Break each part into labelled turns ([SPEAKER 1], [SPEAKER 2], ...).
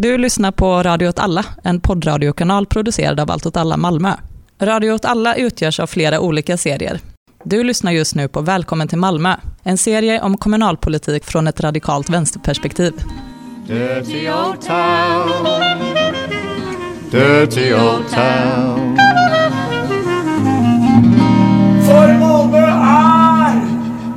[SPEAKER 1] Du lyssnar på Radio åt alla, en poddradiokanal producerad av Allt åt alla Malmö. Radio åt alla utgörs av flera olika serier. Du lyssnar just nu på Välkommen till Malmö, en serie om kommunalpolitik från ett radikalt vänsterperspektiv.
[SPEAKER 2] Dirty old town. Dirty old town.
[SPEAKER 3] För Malmö är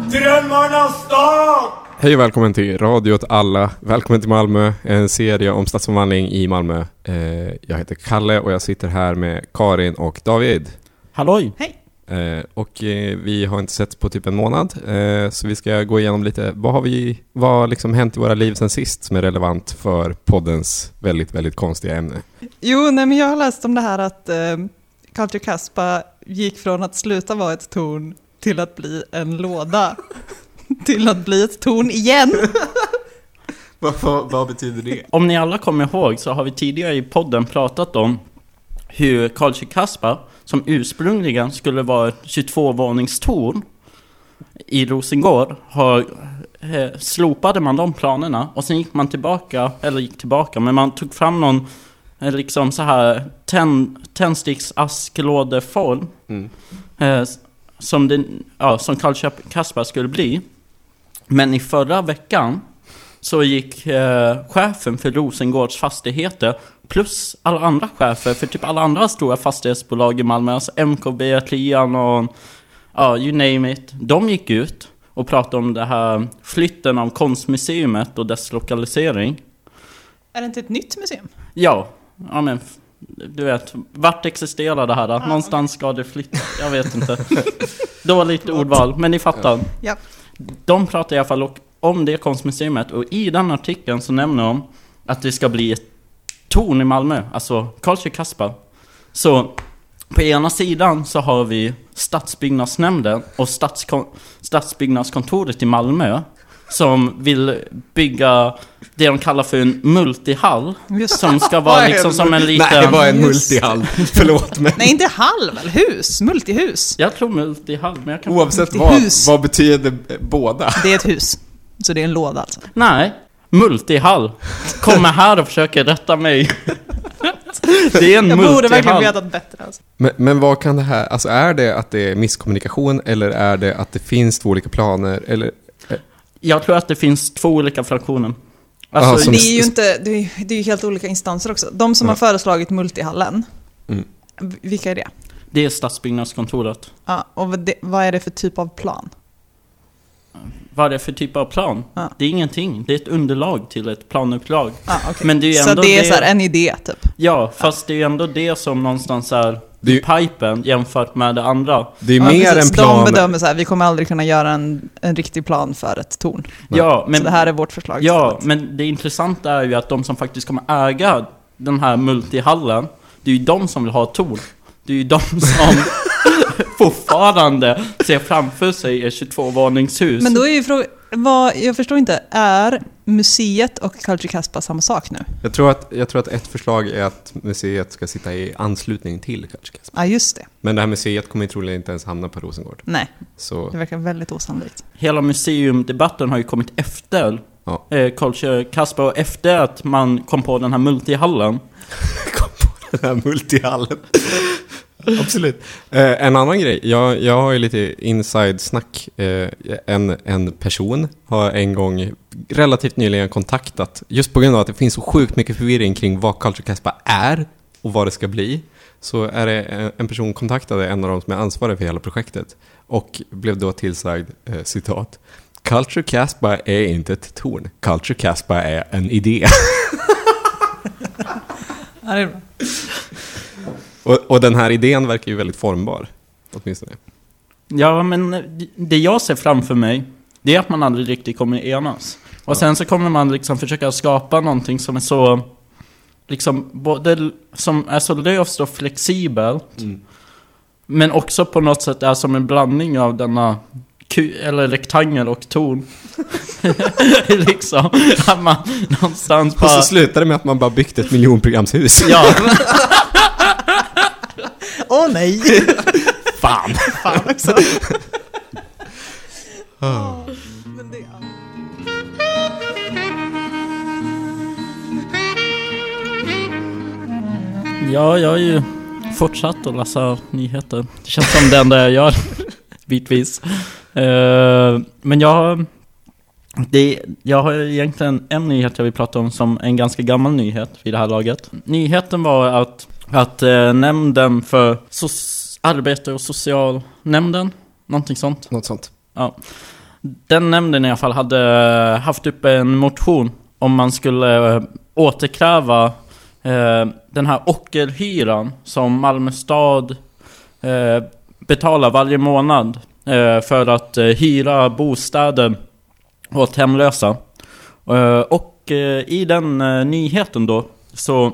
[SPEAKER 3] drömmarnas stad!
[SPEAKER 4] Hej och välkommen till Radio åt alla. Välkommen till Malmö, en serie om stadsomvandling i Malmö. Eh, jag heter Kalle och jag sitter här med Karin och David.
[SPEAKER 5] Halloj!
[SPEAKER 4] Eh, och eh, vi har inte setts på typ en månad, så vi ska gå igenom lite, vad har vi, vad har liksom hänt i våra liv sen sist som är relevant för poddens väldigt, väldigt konstiga ämne?
[SPEAKER 6] Jo, nej, men jag har läst om det här att eh, Culture Caspa gick från att sluta vara ett torn till att bli en låda. Till att bli ett torn igen.
[SPEAKER 4] vad, vad, vad betyder det?
[SPEAKER 5] Om ni alla kommer ihåg så har vi tidigare i podden pratat om hur Karlsjö Kaspa, som ursprungligen skulle vara ett 22-våningstorn i Rosengård, har, eh, slopade man de planerna och sen gick man tillbaka, eller gick tillbaka, men man tog fram någon eh, liksom så här tänd, tändsticksasklådeform
[SPEAKER 4] Mm.
[SPEAKER 5] eh, som, den, ja, som Karlsjö Kaspa skulle bli. Men i förra veckan så gick eh, chefen för Rosengårds fastigheter plus alla andra chefer för typ alla andra stora fastighetsbolag i Malmö, alltså MKB, Trian och ja, you name it. De gick ut och pratade om det här flytten av konstmuseet och dess lokalisering.
[SPEAKER 6] Är det inte ett nytt museum?
[SPEAKER 5] Ja, ja men du vet, vart existerar det här då? Någonstans ska det flytta, jag vet inte. Dåligt ordval, men ni fattar.
[SPEAKER 6] Ja.
[SPEAKER 5] De pratar i alla fall om det konstmuseet och i den artikeln så nämner de att det ska bli ett torn i Malmö, alltså Karlsjö Kaspa. Så på ena sidan så har vi Stadsbyggnadsnämnden och Stadsbyggnadskontoret i Malmö som vill bygga det de kallar för en multihall
[SPEAKER 6] Just
[SPEAKER 5] som ska vara liksom som en liten...
[SPEAKER 4] Nej, det var en multihall. Förlåt men
[SPEAKER 6] Nej, inte hall väl? Hus? Multihus?
[SPEAKER 5] Jag tror multihall, men jag kan...
[SPEAKER 4] oavsett vad, vad betyder båda?
[SPEAKER 6] Det är ett hus. Så det är en låda alltså.
[SPEAKER 5] Nej, multihall. Kommer här och försöker rätta mig. Det är en
[SPEAKER 6] Jag borde verkligen
[SPEAKER 5] multihall.
[SPEAKER 6] vetat bättre alltså.
[SPEAKER 4] Men, men vad kan det här, alltså är det att det är misskommunikation eller är det att det finns två olika planer eller?
[SPEAKER 5] Jag tror att det finns två olika fraktioner.
[SPEAKER 4] Aha,
[SPEAKER 5] Alltså,
[SPEAKER 4] som-
[SPEAKER 6] Det är ju inte, det är, det är ju helt olika instanser också. De som
[SPEAKER 4] Ja.
[SPEAKER 6] har föreslagit multihallen,
[SPEAKER 4] Mm.
[SPEAKER 6] vilka är det?
[SPEAKER 5] det är Stadsbyggnadskontoret.
[SPEAKER 6] Ja, och vad, det, vad är det för typ av plan?
[SPEAKER 5] Vad är det för typ av plan?
[SPEAKER 6] Ja.
[SPEAKER 5] Det är ingenting. Det är ett underlag till ett planuppdrag.
[SPEAKER 6] Ah, okej.
[SPEAKER 5] Men det är ju
[SPEAKER 6] så
[SPEAKER 5] ändå
[SPEAKER 6] det är
[SPEAKER 5] det-
[SPEAKER 6] så här en idé typ?
[SPEAKER 5] Ja, fast det är ju ändå det som någonstans är
[SPEAKER 4] Det är ju-
[SPEAKER 5] pipen jämfört med det andra.
[SPEAKER 4] Det är
[SPEAKER 6] Ja,
[SPEAKER 4] mer
[SPEAKER 6] precis.
[SPEAKER 4] en plan.
[SPEAKER 6] De bedömer så här, vi kommer aldrig kunna göra en, en riktig plan för ett torn.
[SPEAKER 5] Ja, men
[SPEAKER 6] så det här är vårt förslag
[SPEAKER 5] Ja,
[SPEAKER 6] istället.
[SPEAKER 5] men det intressanta är ju att de som faktiskt kommer äga den här multihallen, det är ju de som vill ha ett torn. Det är ju de som fortfarande ser framför sig ett 22-våningshus.
[SPEAKER 6] Men då är ju frågan, vad, jag förstår inte, är museet och Culture Caspa samma sak nu?
[SPEAKER 4] Jag tror, att, jag tror att ett förslag är att museet ska sitta i anslutning till Culture Caspa.
[SPEAKER 6] Ja, just det.
[SPEAKER 4] Men det här museet kommer ju troligen inte ens hamna på Rosengård.
[SPEAKER 6] Nej,
[SPEAKER 4] Så
[SPEAKER 6] det verkar väldigt osannolikt.
[SPEAKER 5] Hela museumdebatten har ju kommit efter
[SPEAKER 4] Ja.
[SPEAKER 5] eh, Culture Casper och efter att man kom på den här multihallen.
[SPEAKER 4] kom på den här multihallen. Absolut. Eh, en annan grej, jag, jag har ju lite inside-snack. Eh, en, en person har en gång relativt nyligen kontaktat, just på grund av att det finns så sjukt mycket förvirring kring vad Culture Caspa är och vad det ska bli. Så är det en- en person kontaktade en av de som är ansvarig för hela projektet och blev då tillsagd, eh, citat, Culture Caspa är inte ett torn. Culture Caspa är en idé.
[SPEAKER 6] Ja, det är bra.
[SPEAKER 4] Och, och den här idén verkar ju väldigt formbar. Åtminstone.
[SPEAKER 5] Ja, men det jag ser framför mig, det är att man aldrig riktigt kommer enas. Och sen så kommer man liksom försöka skapa någonting som är så, liksom både, som är så löst och flexibelt. Men också på något sätt är som en blandning av denna eller rektangel och torn. liksom, att man någonstans
[SPEAKER 4] Och
[SPEAKER 5] bara...
[SPEAKER 4] så slutar det med att man bara byggt ett miljonprogramshus.
[SPEAKER 5] Ja,
[SPEAKER 6] Åh nej!
[SPEAKER 4] Fan!
[SPEAKER 6] Fan också. Men det,
[SPEAKER 5] Ja, jag har ju fortsatt att läsa nyheter. Det känns som det enda jag gör, bitvis. Eh, men jag har, det, jag har egentligen en nyhet jag vill prata om som en ganska gammal nyhet vid det här laget. Nyheten var att, att eh, nämnden för soc- arbete och socialnämnden, någonting sånt,
[SPEAKER 4] Något sånt.
[SPEAKER 5] Ja. Den nämnden i alla fall hade haft upp en motion om man skulle eh, återkräva eh, den här ockerhyran som Malmö stad eh, betalar varje månad eh, för att eh, hyra bostäder åt hemlösa. Eh, och eh, i den eh, nyheten då så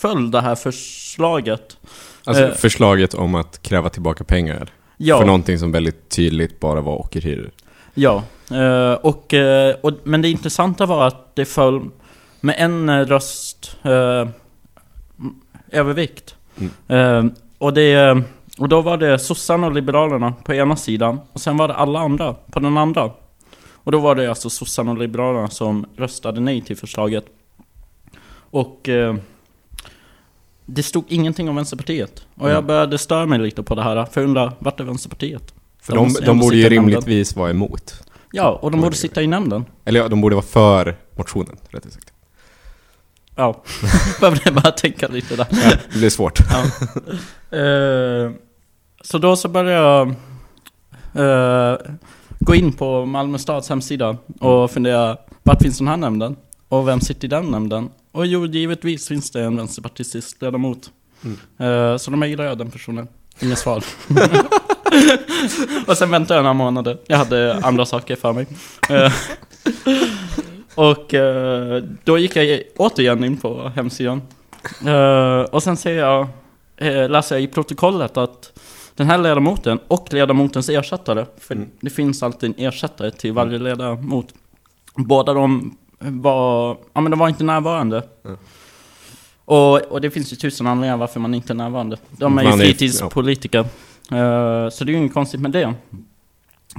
[SPEAKER 5] föll det här förslaget.
[SPEAKER 4] Alltså
[SPEAKER 5] Eh.
[SPEAKER 4] förslaget om att kräva tillbaka pengar.
[SPEAKER 5] Ja.
[SPEAKER 4] För någonting som väldigt tydligt bara var ockerhyror.
[SPEAKER 5] Ja, eh, och, eh, och, men det intressanta var att det föll med en eh, röst eh, övervikt.
[SPEAKER 4] Mm.
[SPEAKER 5] Eh, och, det, och då var det sossarna och liberalerna på ena sidan och sen var det alla andra på den andra. Och då var det alltså sossarna och liberalerna som röstade nej till förslaget. Och det stod ingenting om Vänsterpartiet. Och jag
[SPEAKER 4] Mm.
[SPEAKER 5] började störa mig lite på det här, för jag undrar, vart är Vänsterpartiet?
[SPEAKER 4] För
[SPEAKER 5] De
[SPEAKER 4] de, de, borde ju rimligtvis vara emot.
[SPEAKER 5] Ja, och de borde sitta i nämnden.
[SPEAKER 4] Eller ja, de borde vara för motionen, rättare sagt.
[SPEAKER 5] Ja, behövde bara tänka lite där.
[SPEAKER 4] Ja, det blir svårt.
[SPEAKER 5] Ja. Eh, så då så började jag eh, gå in på Malmö stads hemsida och fundera vart finns den här nämnden? Och vem sitter i den nämnden? Och jo, givetvis finns det en vänsterpartistisk ledamot.
[SPEAKER 4] Mm.
[SPEAKER 5] Eh, så då mejlade jag den personen. Inget svar. och sen väntade jag några månader. Jag hade andra saker för mig. Eh, och eh, då gick jag återigen in på hemsidan. Och sen ser jag, läser jag i protokollet att den här ledamoten och ledamotens ersättare, för
[SPEAKER 4] Mm.
[SPEAKER 5] det finns alltid en ersättare till varje ledamot. Båda de var, ja men de var inte närvarande.
[SPEAKER 4] Mm.
[SPEAKER 5] Och, och det finns ju tusen anledningar varför man inte är närvarande. De är ju
[SPEAKER 4] Man är-
[SPEAKER 5] fritidspolitiker. Eh, så det är ju inget konstigt med det.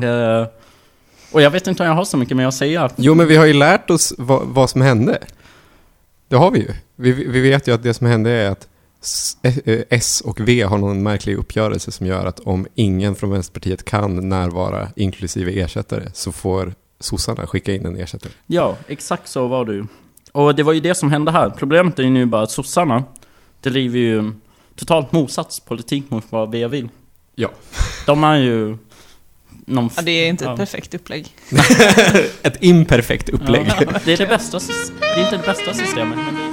[SPEAKER 5] Eh, och jag vet inte om jag har så mycket mer att säga.
[SPEAKER 4] Jo, men vi har ju lärt oss vad, vad som hände. Det har vi ju. Vi, vi vet ju att det som hände är att S, eh, S och V har någon märklig uppgörelse som gör att om ingen från Vänsterpartiet kan närvara, inklusive ersättare, så får sossarna skicka in en ersättare.
[SPEAKER 5] Ja, exakt så var det ju. Och det var ju det som hände här. Problemet är ju nu bara att sossarna driver ju totalt motsats politik mot vad V vill.
[SPEAKER 4] Ja.
[SPEAKER 5] De är ju någon...
[SPEAKER 6] Ja, det är inte
[SPEAKER 5] Ja.
[SPEAKER 6] ett perfekt upplägg.
[SPEAKER 4] Ett imperfekt upplägg.
[SPEAKER 5] Ja, det är det bästa, det är inte det bästa systemet, men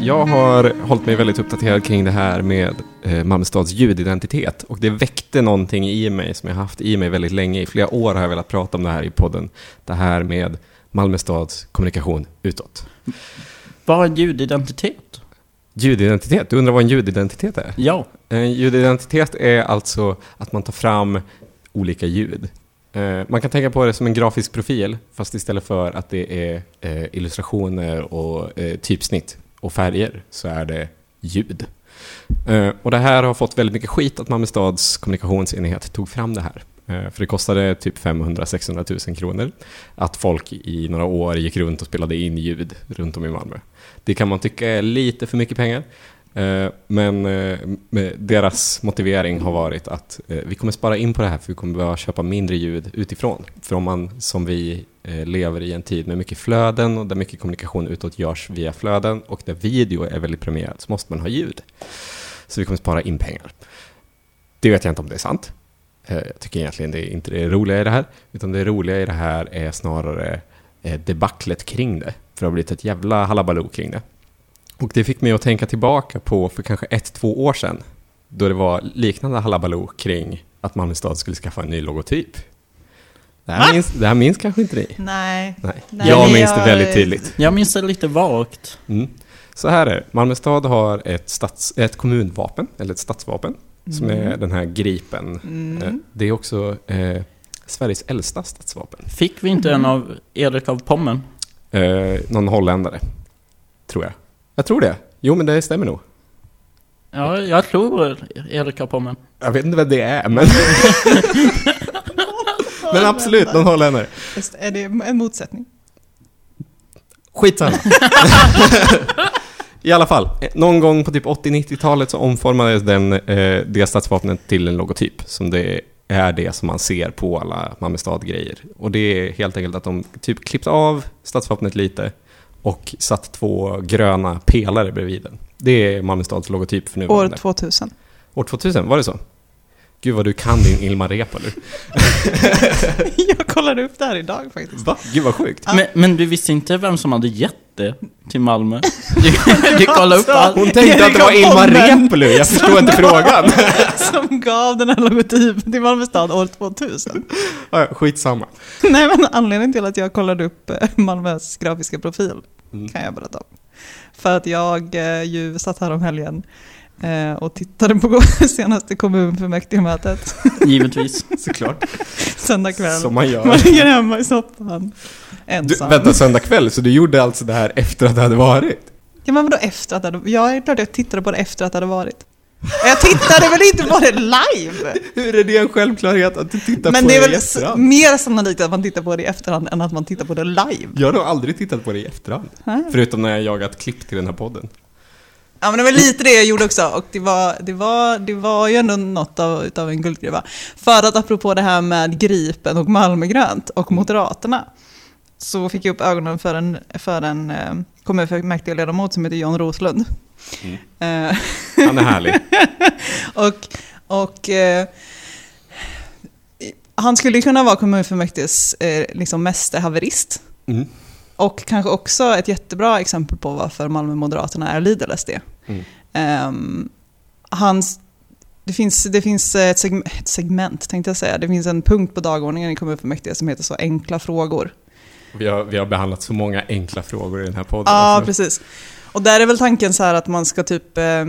[SPEAKER 4] Jag har hållit mig väldigt uppdaterad kring det här med eh, Malmö stads ljudidentitet och det väckte någonting i mig som jag haft i mig väldigt länge. I flera år har jag velat prata om det här i podden. Det här med Malmö stads kommunikation utåt.
[SPEAKER 5] Vad är ljudidentitet?
[SPEAKER 4] Ljudidentitet, du undrar vad en ljudidentitet är?
[SPEAKER 5] Ja.
[SPEAKER 4] En ljudidentitet är alltså att man tar fram olika ljud. Eh, man kan tänka på det som en grafisk profil, fast istället för att det är eh, illustrationer och eh, typsnitt och färger så är det ljud. Och det här har fått väldigt mycket skit att Malmö stads kommunikationsenhet tog fram det här. För det kostade typ 500-600 000 kronor att folk i några år gick runt och spelade in ljud runt om i Malmö. Det kan man tycka är lite för mycket pengar. Eh, men eh, deras motivering har varit att eh, vi kommer spara in på det här för vi kommer behöva köpa mindre ljud utifrån. För om man som vi lever i en tid med mycket flöden och där mycket kommunikation utåt görs via flöden och där video är väldigt premierat så måste man ha ljud. Så vi kommer spara in pengar. Det vet jag inte om det är sant. Jag tycker egentligen det är inte det roliga i det här. Utan det roliga i det här är snarare debaclet kring det. För det har blivit ett jävla halabaloo kring det. Och det fick mig att tänka tillbaka på för kanske ett, två år sedan. Då det var liknande halabaloo kring att Malmö stad skulle skaffa en ny logotyp. Det här, minns, det här minns kanske inte ni?
[SPEAKER 6] Nej.
[SPEAKER 4] Nej.
[SPEAKER 6] Nej,
[SPEAKER 4] jag minns det
[SPEAKER 6] jag-
[SPEAKER 4] väldigt tydligt.
[SPEAKER 5] Jag minns det lite vagt.
[SPEAKER 4] Mm. Så här är det. Malmö stad har ett, stads, ett kommunvapen, eller ett stadsvapen, som är den här gripen. Eh,
[SPEAKER 6] Mm.
[SPEAKER 4] Det är också eh, Sveriges äldsta stadsvapen.
[SPEAKER 5] Fick vi inte en av Erik av Pommern?
[SPEAKER 4] Eh, någon holländare, tror jag. Jag tror det. Jo, men det stämmer nog.
[SPEAKER 5] Ja, jag tror Erik av Pommern.
[SPEAKER 4] Jag vet inte vad det är, men... men absolut, någon holländare.
[SPEAKER 6] Just, är det en motsättning?
[SPEAKER 4] Skitsamma. I alla fall, någon gång på typ 80-90-talet så omformades den, eh, det stadsvapnet till en logotyp som det är det som man ser på alla Malmö stad-grejer. Och det är helt enkelt att de typ klippt av stadsvapnet lite och satt två gröna pelare bredvid den. Det är Malmö stads logotyp för
[SPEAKER 6] År
[SPEAKER 4] nuvarande.
[SPEAKER 6] 2000.
[SPEAKER 4] År 2000, var det så? Gud vad du kan din Ilmar Reepalu.
[SPEAKER 6] Jag kollade upp det här idag faktiskt.
[SPEAKER 4] Va? Gud vad sjukt.
[SPEAKER 5] Men, men du visste inte vem som hade gett det till Malmö? Du, du kollade upp allt.
[SPEAKER 4] Hon tänkte att det var Ilmar Reepalu, jag förstår inte frågan.
[SPEAKER 6] Som gav den här logotypen till Malmö stad år 2000.
[SPEAKER 4] Ja, Skitsamma.
[SPEAKER 6] Nej men anledningen till att jag kollade upp eh, Malmös grafiska profil
[SPEAKER 4] Mm.
[SPEAKER 6] kan jag berätta om. För att jag eh, ju satt här om helgen eh, och tittade på senaste kommunfullmäktigemötet
[SPEAKER 5] Givetvis.
[SPEAKER 4] Såklart.
[SPEAKER 6] söndag kväll.
[SPEAKER 4] Som man gör.
[SPEAKER 6] Man ligger hemma i soffan
[SPEAKER 4] Du,
[SPEAKER 6] ensam.
[SPEAKER 4] vänta, söndag kväll, så du gjorde alltså det här efter att det hade varit?
[SPEAKER 6] Ja men vadå efter att det hade... Ja, det är klart jag tittade på det efter att det hade varit. Jag tittade väl inte på det live?
[SPEAKER 4] Hur är det en självklarhet att du tittar
[SPEAKER 6] Men
[SPEAKER 4] på
[SPEAKER 6] det är
[SPEAKER 4] det
[SPEAKER 6] väl
[SPEAKER 4] i
[SPEAKER 6] s-
[SPEAKER 4] efterhand?
[SPEAKER 6] mer sannolikt att man tittar på det i efterhand än att man tittar på det live.
[SPEAKER 4] Jag har nog aldrig tittat på det i efterhand.
[SPEAKER 6] Nej.
[SPEAKER 4] Förutom när jag jagat klipp till den här podden.
[SPEAKER 6] Ja men det var lite det jag gjorde också och det var, det var, det var ju ändå något av, utav en guldgruva. För att apropå det här med Gripen och Malmögrönt och Moderaterna så fick jag upp ögonen för en, för en eh, kommunfullmäktigeledamot som heter John Roslund. Eh,
[SPEAKER 4] Han är härlig.
[SPEAKER 6] och och eh, han skulle kunna vara kommunfullmäktiges eh, liksom mästerhaverist.
[SPEAKER 4] Mm.
[SPEAKER 6] Och kanske också ett jättebra exempel på varför Malmö Moderaterna är Lidl-SD.
[SPEAKER 4] Mm.
[SPEAKER 6] Ehm, hans, det, finns, det finns ett, seg, ett segment, tänkte jag säga. Det finns en punkt på dagordningen i kommunfullmäktige som heter så enkla frågor.
[SPEAKER 4] Vi har, vi har behandlat så många enkla frågor i den här podden.
[SPEAKER 6] Ja,
[SPEAKER 4] alltså.
[SPEAKER 6] precis. Och där är väl tanken så här att man ska typ eh,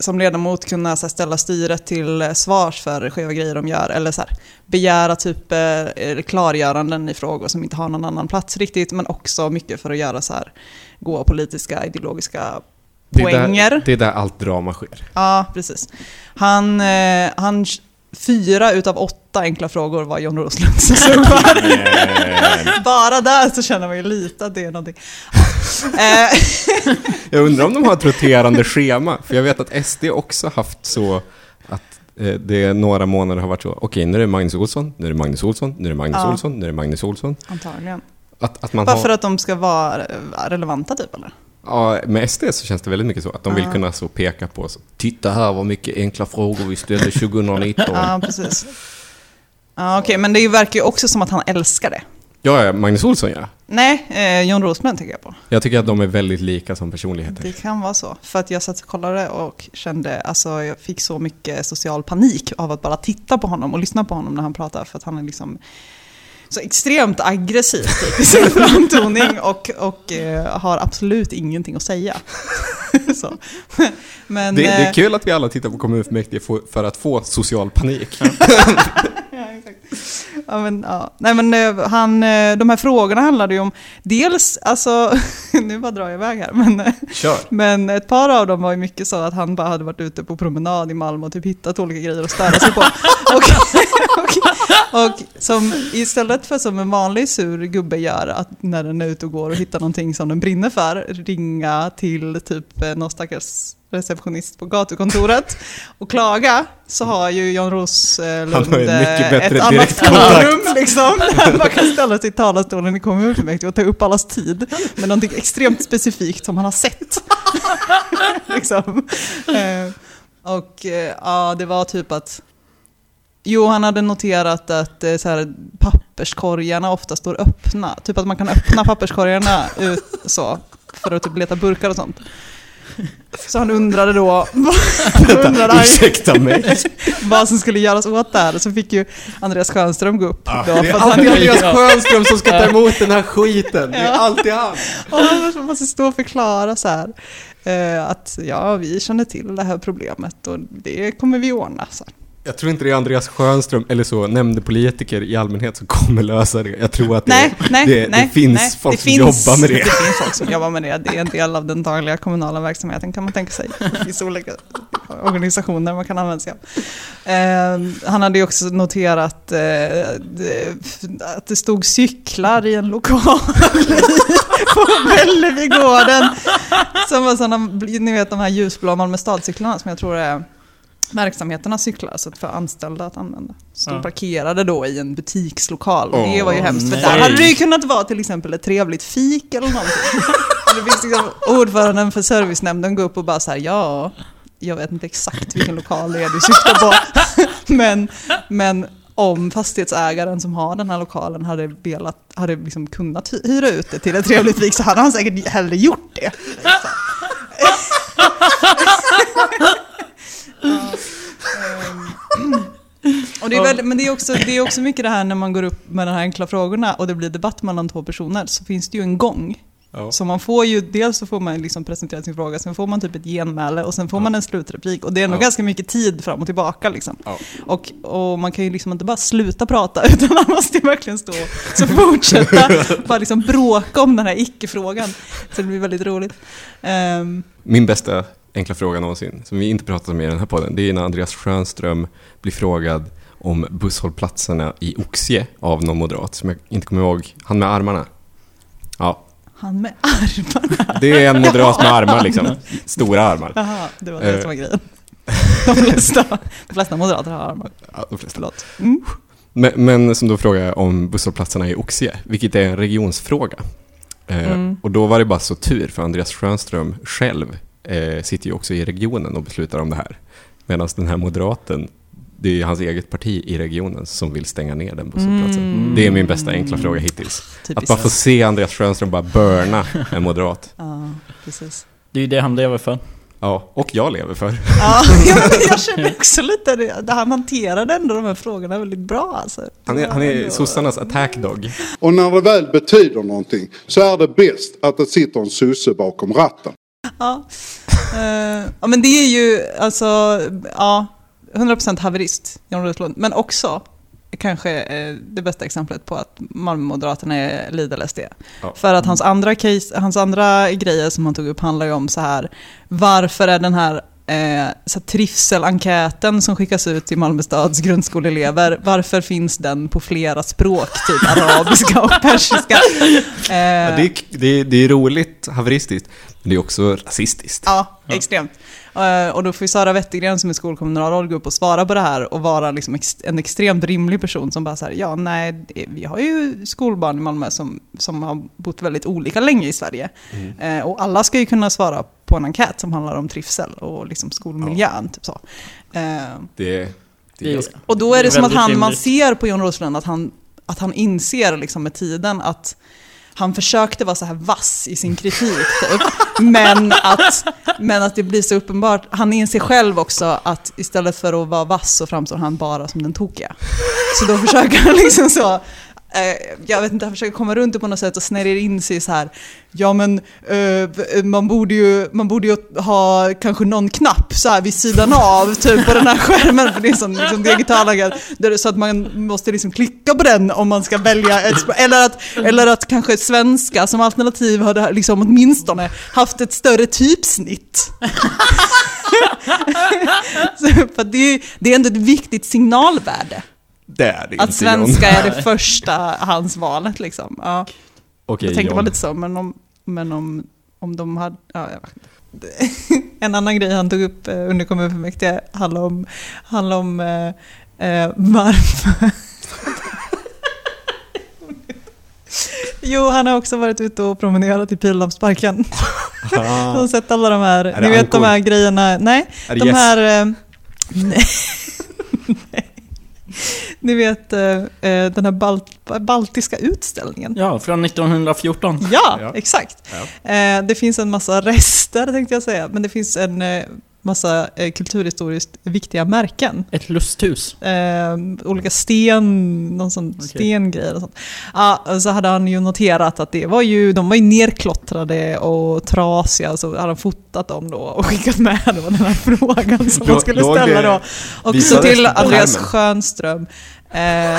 [SPEAKER 6] som ledamot kunna så här, ställa styret till eh, svars för skeva grejer de gör. Eller så här, begära typ eh, klargöranden i frågor som inte har någon annan plats riktigt. Men också mycket för att göra så här goa politiska, ideologiska
[SPEAKER 4] det är
[SPEAKER 6] poänger.
[SPEAKER 4] Där, det är där allt drama sker.
[SPEAKER 6] Ja, precis. Han, eh, han, fyra utav åtta enkla frågor var John Roslunds svar. Bara där så känner man ju lite att det är någonting. Eh,
[SPEAKER 4] Jag undrar om de har ett roterande schema, för jag vet att SD också haft så att eh, det några månader har varit så, okej nu är det Magnus Olsson, nu är det Magnus Olsson, nu är det Magnus
[SPEAKER 6] Ja.
[SPEAKER 4] Olsson, nu är det Magnus Olsson.
[SPEAKER 6] Antagligen.
[SPEAKER 4] Att, att man
[SPEAKER 6] Bara för
[SPEAKER 4] har,
[SPEAKER 6] att de ska vara relevanta typ eller?
[SPEAKER 4] ja, med SD så känns det väldigt mycket så, att de vill
[SPEAKER 6] Ja.
[SPEAKER 4] kunna så peka på, så, titta här vad mycket enkla frågor vi ställde 2019.
[SPEAKER 6] Ja, precis. Ja, Okej, men det verkar ju också som att han älskar det.
[SPEAKER 4] Ja, Magnus Olsson ja.
[SPEAKER 6] Nej, eh, John Roslund tänker jag på.
[SPEAKER 4] Jag tycker att de är väldigt lika som personligheter.
[SPEAKER 6] Det kan vara så. För att jag satt och kollade och kände, alltså jag fick så mycket social panik av att bara titta på honom och lyssna på honom när han pratar. För att han är liksom så extremt aggressiv typ, i sin framtoning och, och eh, har absolut ingenting att säga. Men,
[SPEAKER 4] Det, det
[SPEAKER 6] eh,
[SPEAKER 4] är kul att vi alla tittar på kommunfullmäktige för- för att få social panik.
[SPEAKER 6] Ja, exakt. Ja, men, ja. Nej, men, eh, han, eh, de här frågorna handlade ju om dels, alltså, nu bara drar jag iväg här, men, eh,
[SPEAKER 4] Kör!
[SPEAKER 6] men ett par av dem var ju mycket så att han bara hade varit ute på promenad i Malmö och typ hittat olika grejer att störa sig på. och, och, och som istället för som en vanlig sur gubbe gör, att när den är ute och går och hittar någonting som den brinner för, ringa till typ någon stackars receptionist på gatukontoret och klaga, så har ju Jan Roslund
[SPEAKER 4] mycket bättre
[SPEAKER 6] ett annat forum liksom, man kan ställa sig i talarstolen i kommunfullmäktige och ta upp allas tid med någonting extremt specifikt som han har sett. liksom. Eh, och eh, ja, det var typ att Jo, han hade noterat att eh, så här, papperskorgarna ofta står öppna. Typ att man kan öppna papperskorgarna ut så, för att typ leta burkar och sånt. Så han undrade då, då undrade
[SPEAKER 4] Ursäkta mig.
[SPEAKER 6] vad som skulle göras åt det här. Så fick ju Andreas Schönström gå upp. då,
[SPEAKER 4] Det är alltid Andreas Sjöström som ska ta emot den här skiten. Det är alltid han.
[SPEAKER 6] och han måste stå och förklara så här. Eh, att ja, vi känner till det här problemet och det kommer vi ordna. Så.
[SPEAKER 4] Jag tror inte det är Andreas Sjöström eller så nämndepolitiker i allmänhet som kommer lösa det. Jag tror att det,
[SPEAKER 6] Nej, nej,
[SPEAKER 4] det,
[SPEAKER 6] nej.
[SPEAKER 4] det finns folk
[SPEAKER 6] det
[SPEAKER 4] som
[SPEAKER 6] finns,
[SPEAKER 4] jobbar med det.
[SPEAKER 6] Det finns folk som jobbar med det. Det är en del av den dagliga kommunala verksamheten kan man tänka sig. Det finns olika organisationer man kan använda sig av. Eh, han hade ju också noterat eh, att det stod cyklar i en lokal på vid gården. Som var sådana, ni vet de här ljusblå Malmö stadcyklarna som jag tror är verksamheterna cyklar, så för anställda att använda. Stod
[SPEAKER 5] Ja.
[SPEAKER 6] parkerade då i en butikslokal. Och det var ju hemskt, för
[SPEAKER 5] nej.
[SPEAKER 6] där hade det ju kunnat vara till exempel ett trevligt fik eller någonting. Det finns liksom ordföranden för servicenämnden går upp och bara så här, ja, jag vet inte exakt vilken lokal det är du syftar på. men, men om fastighetsägaren som har den här lokalen hade, velat, hade liksom kunnat hy- hyra ut det till ett trevligt fik så hade han säkert hellre gjort det. Ja, ehm, och det är väldigt, men det är, också, det är också mycket det här när man går upp med de här enkla frågorna och det blir debatt mellan två personer så finns det ju en gång.
[SPEAKER 4] Ja.
[SPEAKER 6] Så man får ju, dels så får man liksom presentera sin fråga, sen får man typ ett genmäle och sen får man en slutreplik. Och det är nog
[SPEAKER 4] Ja.
[SPEAKER 6] ganska mycket tid fram och tillbaka liksom.
[SPEAKER 4] Ja.
[SPEAKER 6] Och, och man kan ju liksom inte bara sluta prata utan man måste ju verkligen stå så fortsätta bara liksom bråka om den här icke-frågan. Så det blir väldigt roligt. Ehm,
[SPEAKER 4] Min bästa enkla fråga någonsin, som vi inte pratat om i den här podden, det är när Andreas Schönström blir frågad om busshållplatserna i Oxie av någon moderat, som jag inte kommer ihåg. Han med armarna. Ja,
[SPEAKER 6] han med armarna.
[SPEAKER 4] det är en moderat med armar liksom. Stora armar.
[SPEAKER 6] Jaha, det var det
[SPEAKER 4] Eh.
[SPEAKER 6] som var grejen. De flesta, de flesta moderater har armar.
[SPEAKER 4] Ja, de flesta.
[SPEAKER 6] Förlåt. Mm.
[SPEAKER 4] Men, men som då frågar om busshållplatserna i Oxie, vilket är en regionsfråga. Eh,
[SPEAKER 6] Mm.
[SPEAKER 4] Och då var det bara så tur, för Andreas Schönström själv eh, sitter ju också i regionen och beslutar om det här. Medan den här moderaten, det är ju hans eget parti i regionen som vill stänga ner den busshållplatsen.
[SPEAKER 6] Mm.
[SPEAKER 4] Det är min bästa enkla fråga hittills. Att
[SPEAKER 6] Typiskt.
[SPEAKER 4] man får se Andreas Schönström bara burna en moderat.
[SPEAKER 6] Ja, precis.
[SPEAKER 5] Det är ju det han lever för.
[SPEAKER 4] Ja, och jag lever för.
[SPEAKER 6] Ja, jag känner också lite det. Han hanterade ändå de här frågorna väldigt bra alltså.
[SPEAKER 4] Han är, han är sossarnas attack dog.
[SPEAKER 7] Och när det väl betyder någonting så är det bäst att det sitter en sosse bakom ratten.
[SPEAKER 6] Ja. Eh, ja, men det är ju alltså, ja, 100% haverist, Jan Roslund. Men också kanske eh, det bästa exemplet på att Malmö-moderaterna är Lidl SD.
[SPEAKER 4] Ja.
[SPEAKER 6] För att hans andra, case, hans andra grejer som han tog upp handlar ju om så här, varför är den här Eh, så här trivselenkäten som skickas ut till Malmö stads grundskoleelever, varför finns den på flera språk, typ arabiska och persiska? Eh,
[SPEAKER 4] Ja, det, är, det, är, det är roligt haveristiskt, men det är också rasistiskt.
[SPEAKER 6] Ja, extremt. Eh, och då får ju Sara Wettergren som är skolkommunalråd gå upp och svara på det här och vara liksom en extremt rimlig person som bara säger ja nej, vi har ju skolbarn i Malmö som, som har bott väldigt olika länge i Sverige.
[SPEAKER 4] Mm.
[SPEAKER 6] Eh, och alla ska ju kunna svara på en enkät som handlar om trivsel och liksom skolmiljön. Typ så. Eh,
[SPEAKER 4] Det, det är
[SPEAKER 6] och då är det,
[SPEAKER 5] Det är
[SPEAKER 6] som att han, man ser på John Roslund att han, att han inser liksom med tiden att han försökte vara så här vass i sin kritik, typ. men, att, men att det blir så uppenbart. Han inser själv också att istället för att vara vass så framstår han bara som den tokiga. Så då försöker han liksom så, Eh, jag vet inte, han försöker komma runt det på något sätt och snärjer in sig så här. Ja men eh, man, borde ju, man borde ju ha kanske någon knapp så här vid sidan av typ på den här skärmen för det är sån liksom, digital så att man måste liksom klicka på den om man ska välja ett språk. Eller att, eller att kanske svenska som alternativ hade liksom åtminstone haft ett större typsnitt. så, för det, är, det är ändå ett viktigt signalvärde.
[SPEAKER 4] Det är det
[SPEAKER 6] Att
[SPEAKER 4] inte, John.
[SPEAKER 6] svenska är det första handsvalet liksom. Ja.
[SPEAKER 4] Okej,
[SPEAKER 6] Då tänker
[SPEAKER 4] John.
[SPEAKER 6] man lite så, men om, men om, om de hade... Ja, jag. En annan grej han tog upp eh, under kommunfullmäktige handlar om, handlar om eh, eh, varför... Jo, han har också varit ute och promenerat i Pildammsparken. Jag har sett alla de här,
[SPEAKER 4] Är
[SPEAKER 6] ni vet
[SPEAKER 4] ankor?
[SPEAKER 6] de här grejerna, nej, de
[SPEAKER 4] yes?
[SPEAKER 6] här... Eh, nej. nej. Ni vet eh, eh, den här balt, baltiska utställningen.
[SPEAKER 5] Ja, från 1914.
[SPEAKER 6] Ja,
[SPEAKER 4] Ja.
[SPEAKER 6] exakt. Eh, det finns en massa rester tänkte jag säga, men det finns en eh, massa eh, kulturhistoriskt viktiga märken.
[SPEAKER 5] Ett lusthus.
[SPEAKER 6] Eh, olika sten, någon sån
[SPEAKER 5] Okej.
[SPEAKER 6] stengrejer och sånt. Ja, och så hade han ju noterat att det var ju, de var ju nerklottrade och trasiga, så hade han fotat dem då och skickat med då den här frågan som man skulle ställa
[SPEAKER 4] det-
[SPEAKER 6] då. Också
[SPEAKER 4] visades
[SPEAKER 6] till Andreas. Schönström. Eh,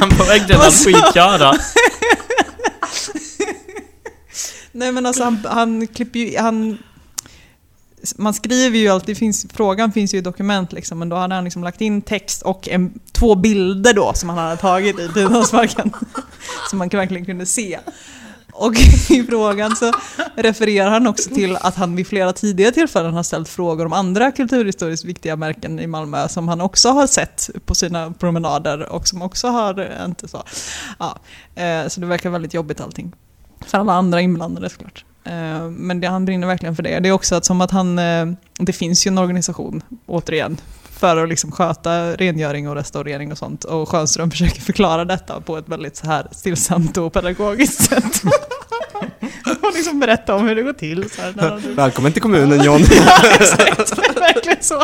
[SPEAKER 5] Han på väg till
[SPEAKER 6] Vad
[SPEAKER 5] att
[SPEAKER 6] sa-
[SPEAKER 5] skitköra.
[SPEAKER 6] Nej men alltså han, han klipper ju, han... Man skriver ju alltid, finns, frågan finns ju i dokument liksom, men då hade han liksom lagt in text och en, två bilder då som han hade tagit i Tidaholmsparken. som man verkligen kunde se. Och i frågan så refererar han också till att han vid flera tidigare tillfällen har ställt frågor om andra kulturhistoriskt viktiga märken i Malmö som han också har sett på sina promenader och som också har, inte så, ja, eh, så det verkar väldigt jobbigt allting. För alla andra inblandade såklart. Eh, Men det, han brinner verkligen för det. Det är också att som att han, eh, det finns ju en organisation, återigen, för att liksom sköta rengöring och restaurering och sånt. Och Schönström försöker förklara detta på ett väldigt så här stillsamt och pedagogiskt sätt. och liksom berätta om hur det går till. Så här, när
[SPEAKER 4] Välkommen till kommunen John.
[SPEAKER 6] Ja, exakt. Det verkligen så.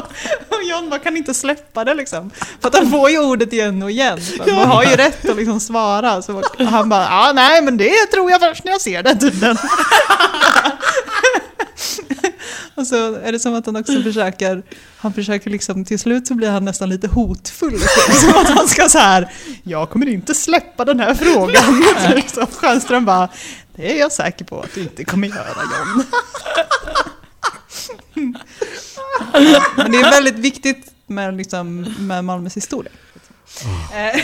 [SPEAKER 6] Och John bara kan inte släppa det liksom. För att han får ju ordet igen och igen. Man har ju rätt att liksom svara. Så han bara, ja nej men det tror jag först när jag ser den tiden. Och så är det som att han också försöker, han försöker liksom, till slut så blir han nästan lite hotfull. Som att han ska så här, jag kommer inte släppa den här frågan. Så Stjernström bara, det är jag säker på att du inte kommer göra John. Men det är väldigt viktigt med, liksom, med Malmös historia. Eh,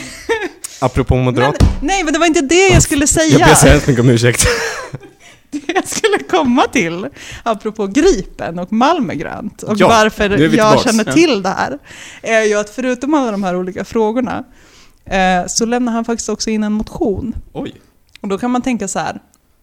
[SPEAKER 4] Apropå
[SPEAKER 6] men,
[SPEAKER 4] moderat.
[SPEAKER 6] nej, men det var inte det jag skulle
[SPEAKER 4] Jag
[SPEAKER 6] säga.
[SPEAKER 4] ber så hemskt mycket om ursäkt.
[SPEAKER 6] Det jag skulle komma till, apropå Gripen och Malmögrönt och
[SPEAKER 4] Ja,
[SPEAKER 6] varför jag
[SPEAKER 4] tillbaks.
[SPEAKER 6] känner till det här, är ju att förutom alla de här olika frågorna, eh, så lämnar han faktiskt också in en motion.
[SPEAKER 4] Oj.
[SPEAKER 6] Och då kan man tänka så här,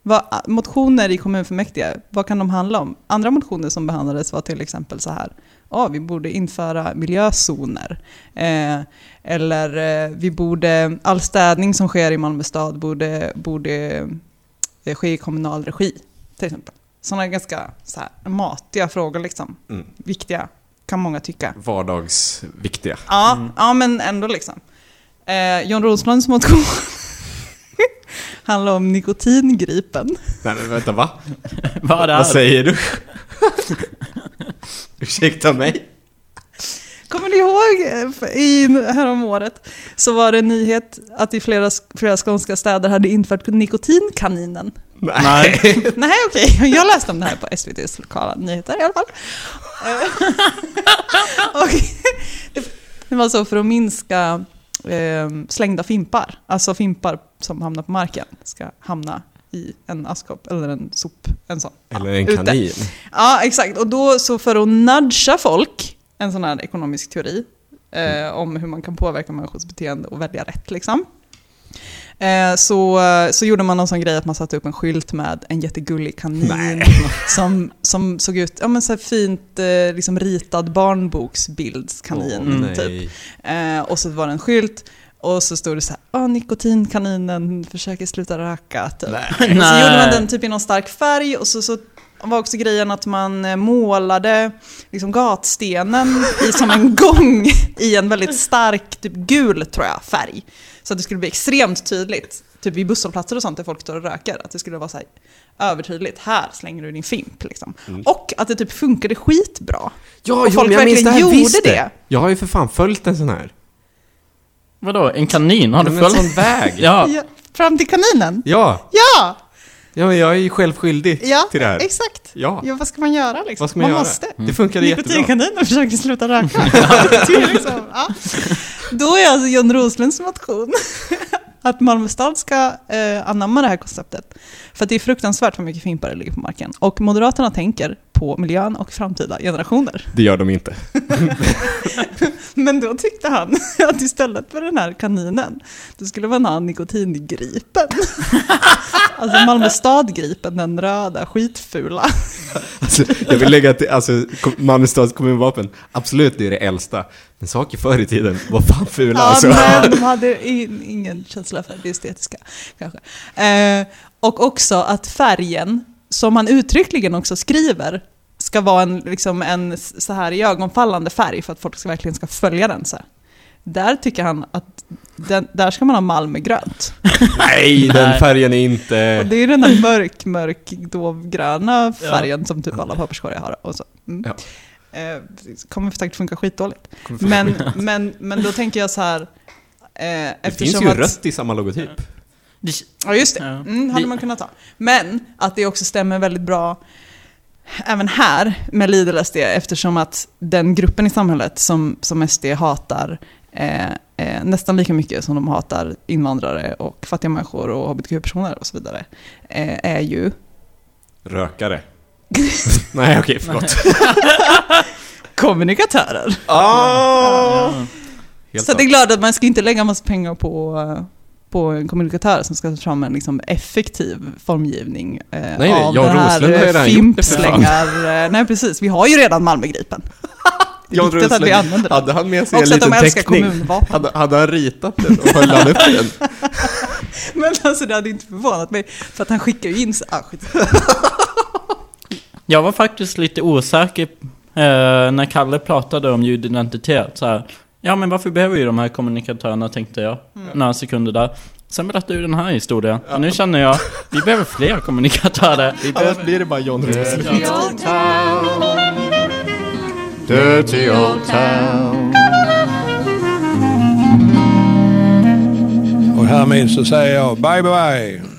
[SPEAKER 6] vad, motioner i kommunfullmäktige, vad kan de handla om? Andra motioner som behandlades var till exempel så här, ja, vi borde införa miljözoner. Eh, eller eh, vi borde, all städning som sker i Malmö stad borde, borde eh, ske i kommunal regi, till exempel. Sådana ganska så här, matiga frågor liksom.
[SPEAKER 4] Mm.
[SPEAKER 6] Viktiga, kan många tycka.
[SPEAKER 4] Vardagsviktiga.
[SPEAKER 6] Ja, ja men ändå liksom. Eh, John Roslunds motion handlar om nikotingripen.
[SPEAKER 4] Nej men vänta, va?
[SPEAKER 5] Vad
[SPEAKER 4] säger du? Ursäkta mig?
[SPEAKER 6] Kommer ni ihåg eh, i, härom året så var det en nyhet att i flera, flera skånska städer hade infört nikotinkaninen.
[SPEAKER 5] Nej.
[SPEAKER 6] Nej okej, jag läste om det här på SVTs lokala nyheter i alla fall. Och det, det var så för att minska eh, slängda fimpar, alltså fimpar som hamnar på marken ska hamna i en askkopp eller en sop, en sån.
[SPEAKER 4] Eller en
[SPEAKER 6] ute.
[SPEAKER 4] kanin.
[SPEAKER 6] Ja, exakt. Och då så för att nudga folk, en sån här ekonomisk teori eh, om hur man kan påverka människors beteende och välja rätt liksom. Eh, så, så gjorde man någon sån grej att man satte upp en skylt med en jättegullig kanin som, som såg ut, ja men så fint eh, liksom ritad barnboksbildskanin
[SPEAKER 4] Åh,
[SPEAKER 6] typ.
[SPEAKER 4] nej.
[SPEAKER 6] Eh, och så var det en skylt och så stod det så här, ah, nikotinkaninen försöker sluta röka. Typ. Och så
[SPEAKER 5] Nej.
[SPEAKER 6] gjorde man den typ i någon stark färg och så, så var också grejen att man eh, målade liksom gatstenen i, som en gång i en väldigt stark, typ gul tror jag, färg. Så att det skulle bli extremt tydligt, typ vid busshållplatser och sånt där folk står och röker, att det skulle vara så här övertydligt, här slänger du din fimp liksom. Och att det typ funkade skitbra.
[SPEAKER 4] Ja,
[SPEAKER 6] Och
[SPEAKER 4] jo,
[SPEAKER 6] folk
[SPEAKER 4] jag minns
[SPEAKER 6] verkligen
[SPEAKER 4] det här
[SPEAKER 6] gjorde
[SPEAKER 4] visst
[SPEAKER 6] det.
[SPEAKER 4] Jag har ju för fan följt en sån här.
[SPEAKER 5] Vadå, en kanin? Har du
[SPEAKER 4] Men en
[SPEAKER 5] följt?
[SPEAKER 4] sån väg.
[SPEAKER 5] Ja.
[SPEAKER 6] Ja, fram till kaninen.
[SPEAKER 4] Ja,
[SPEAKER 6] Ja!
[SPEAKER 4] ja men jag är ju själv skyldig
[SPEAKER 6] Ja,
[SPEAKER 4] till det här.
[SPEAKER 6] exakt.
[SPEAKER 4] Ja.
[SPEAKER 6] Ja, vad ska man göra liksom?
[SPEAKER 4] Vad ska man, göra?
[SPEAKER 6] måste.
[SPEAKER 4] Det funkade jättebra.
[SPEAKER 6] Nikotinkaninen försöker sluta röka. Det är liksom, ja. Då är alltså John Roslunds motion att Malmö stad ska eh, anamma det här konceptet. För att det är fruktansvärt hur mycket fimpar det ligger på marken. Och Moderaterna tänker på miljön och framtida generationer.
[SPEAKER 4] Det gör de inte.
[SPEAKER 6] Men då tyckte han att istället för den här kaninen, då skulle man ha nikotingripen. Alltså Malmö stad-gripen, den röda skitfula.
[SPEAKER 4] Alltså, jag vill lägga till, alltså, Malmö stads kommunvapen, absolut det är det äldsta. Men saker förr i tiden var fan fula
[SPEAKER 6] Ja,
[SPEAKER 4] alltså.
[SPEAKER 6] men de hade in, ingen känsla för det estetiska, kanske. Eh, och också att färgen, som han uttryckligen också skriver, ska vara en, liksom en så här ögonfallande färg för att folk ska, verkligen ska följa den. Så här. Där tycker han att den, där ska man ha Malmögrönt.
[SPEAKER 4] Nej, den färgen är inte...
[SPEAKER 6] Och det är den där mörk, mörk, dovgröna färgen som typ alla papperskorgar har. Och så. Mm.
[SPEAKER 4] Ja.
[SPEAKER 6] Eh, det kommer säkert funka skitdåligt. Men, men, men då tänker jag så här. Eh,
[SPEAKER 4] Det finns ju
[SPEAKER 6] att,
[SPEAKER 4] rött i samma logotyp.
[SPEAKER 6] Ja, just det.
[SPEAKER 5] Ja.
[SPEAKER 6] Mm, hade man kunnat ta. Men att det också stämmer väldigt bra även här med Lidl SD eftersom att den gruppen i samhället som, som SD hatar eh, eh, nästan lika mycket som de hatar invandrare och fattiga människor och hbtq-personer och så vidare, eh, är ju
[SPEAKER 4] Rökare. Nej, okej, förlåt.
[SPEAKER 6] kommunikatörer.
[SPEAKER 4] Ah! Helt
[SPEAKER 6] Så det är klart att man ska inte lägga massa pengar på, eh, på en kommunikatör som ska ta fram en liksom effektiv formgivning eh,
[SPEAKER 4] nej,
[SPEAKER 6] av
[SPEAKER 4] Jan
[SPEAKER 6] den här
[SPEAKER 4] Roslund
[SPEAKER 6] fimpslängar. eh, Nej, precis. Vi har ju redan Malmögripen. Det är
[SPEAKER 4] Jan
[SPEAKER 6] viktigt att vi
[SPEAKER 4] Roslund,
[SPEAKER 6] använder den.
[SPEAKER 4] hade han med sig en
[SPEAKER 6] Också de
[SPEAKER 4] liten teckning? Hade, hade han ritat den och höll han upp den?
[SPEAKER 6] Men alltså det hade inte förvånat mig. För att han skickar ju in... så- Ah, skit.
[SPEAKER 5] Jag var faktiskt lite osäker eh, när Kalle pratade om ljudidentitet. Så här, ja men varför behöver vi de här kommunikatörerna tänkte jag. Några sekunder där. Sen berättade du den här historien. Och nu känner jag, vi behöver fler kommunikatörer. Vi behöver...
[SPEAKER 4] Annars blir det bara Roslund.
[SPEAKER 2] Dirty old town. Dirty old town.
[SPEAKER 8] Och härmed så säger jag bye bye.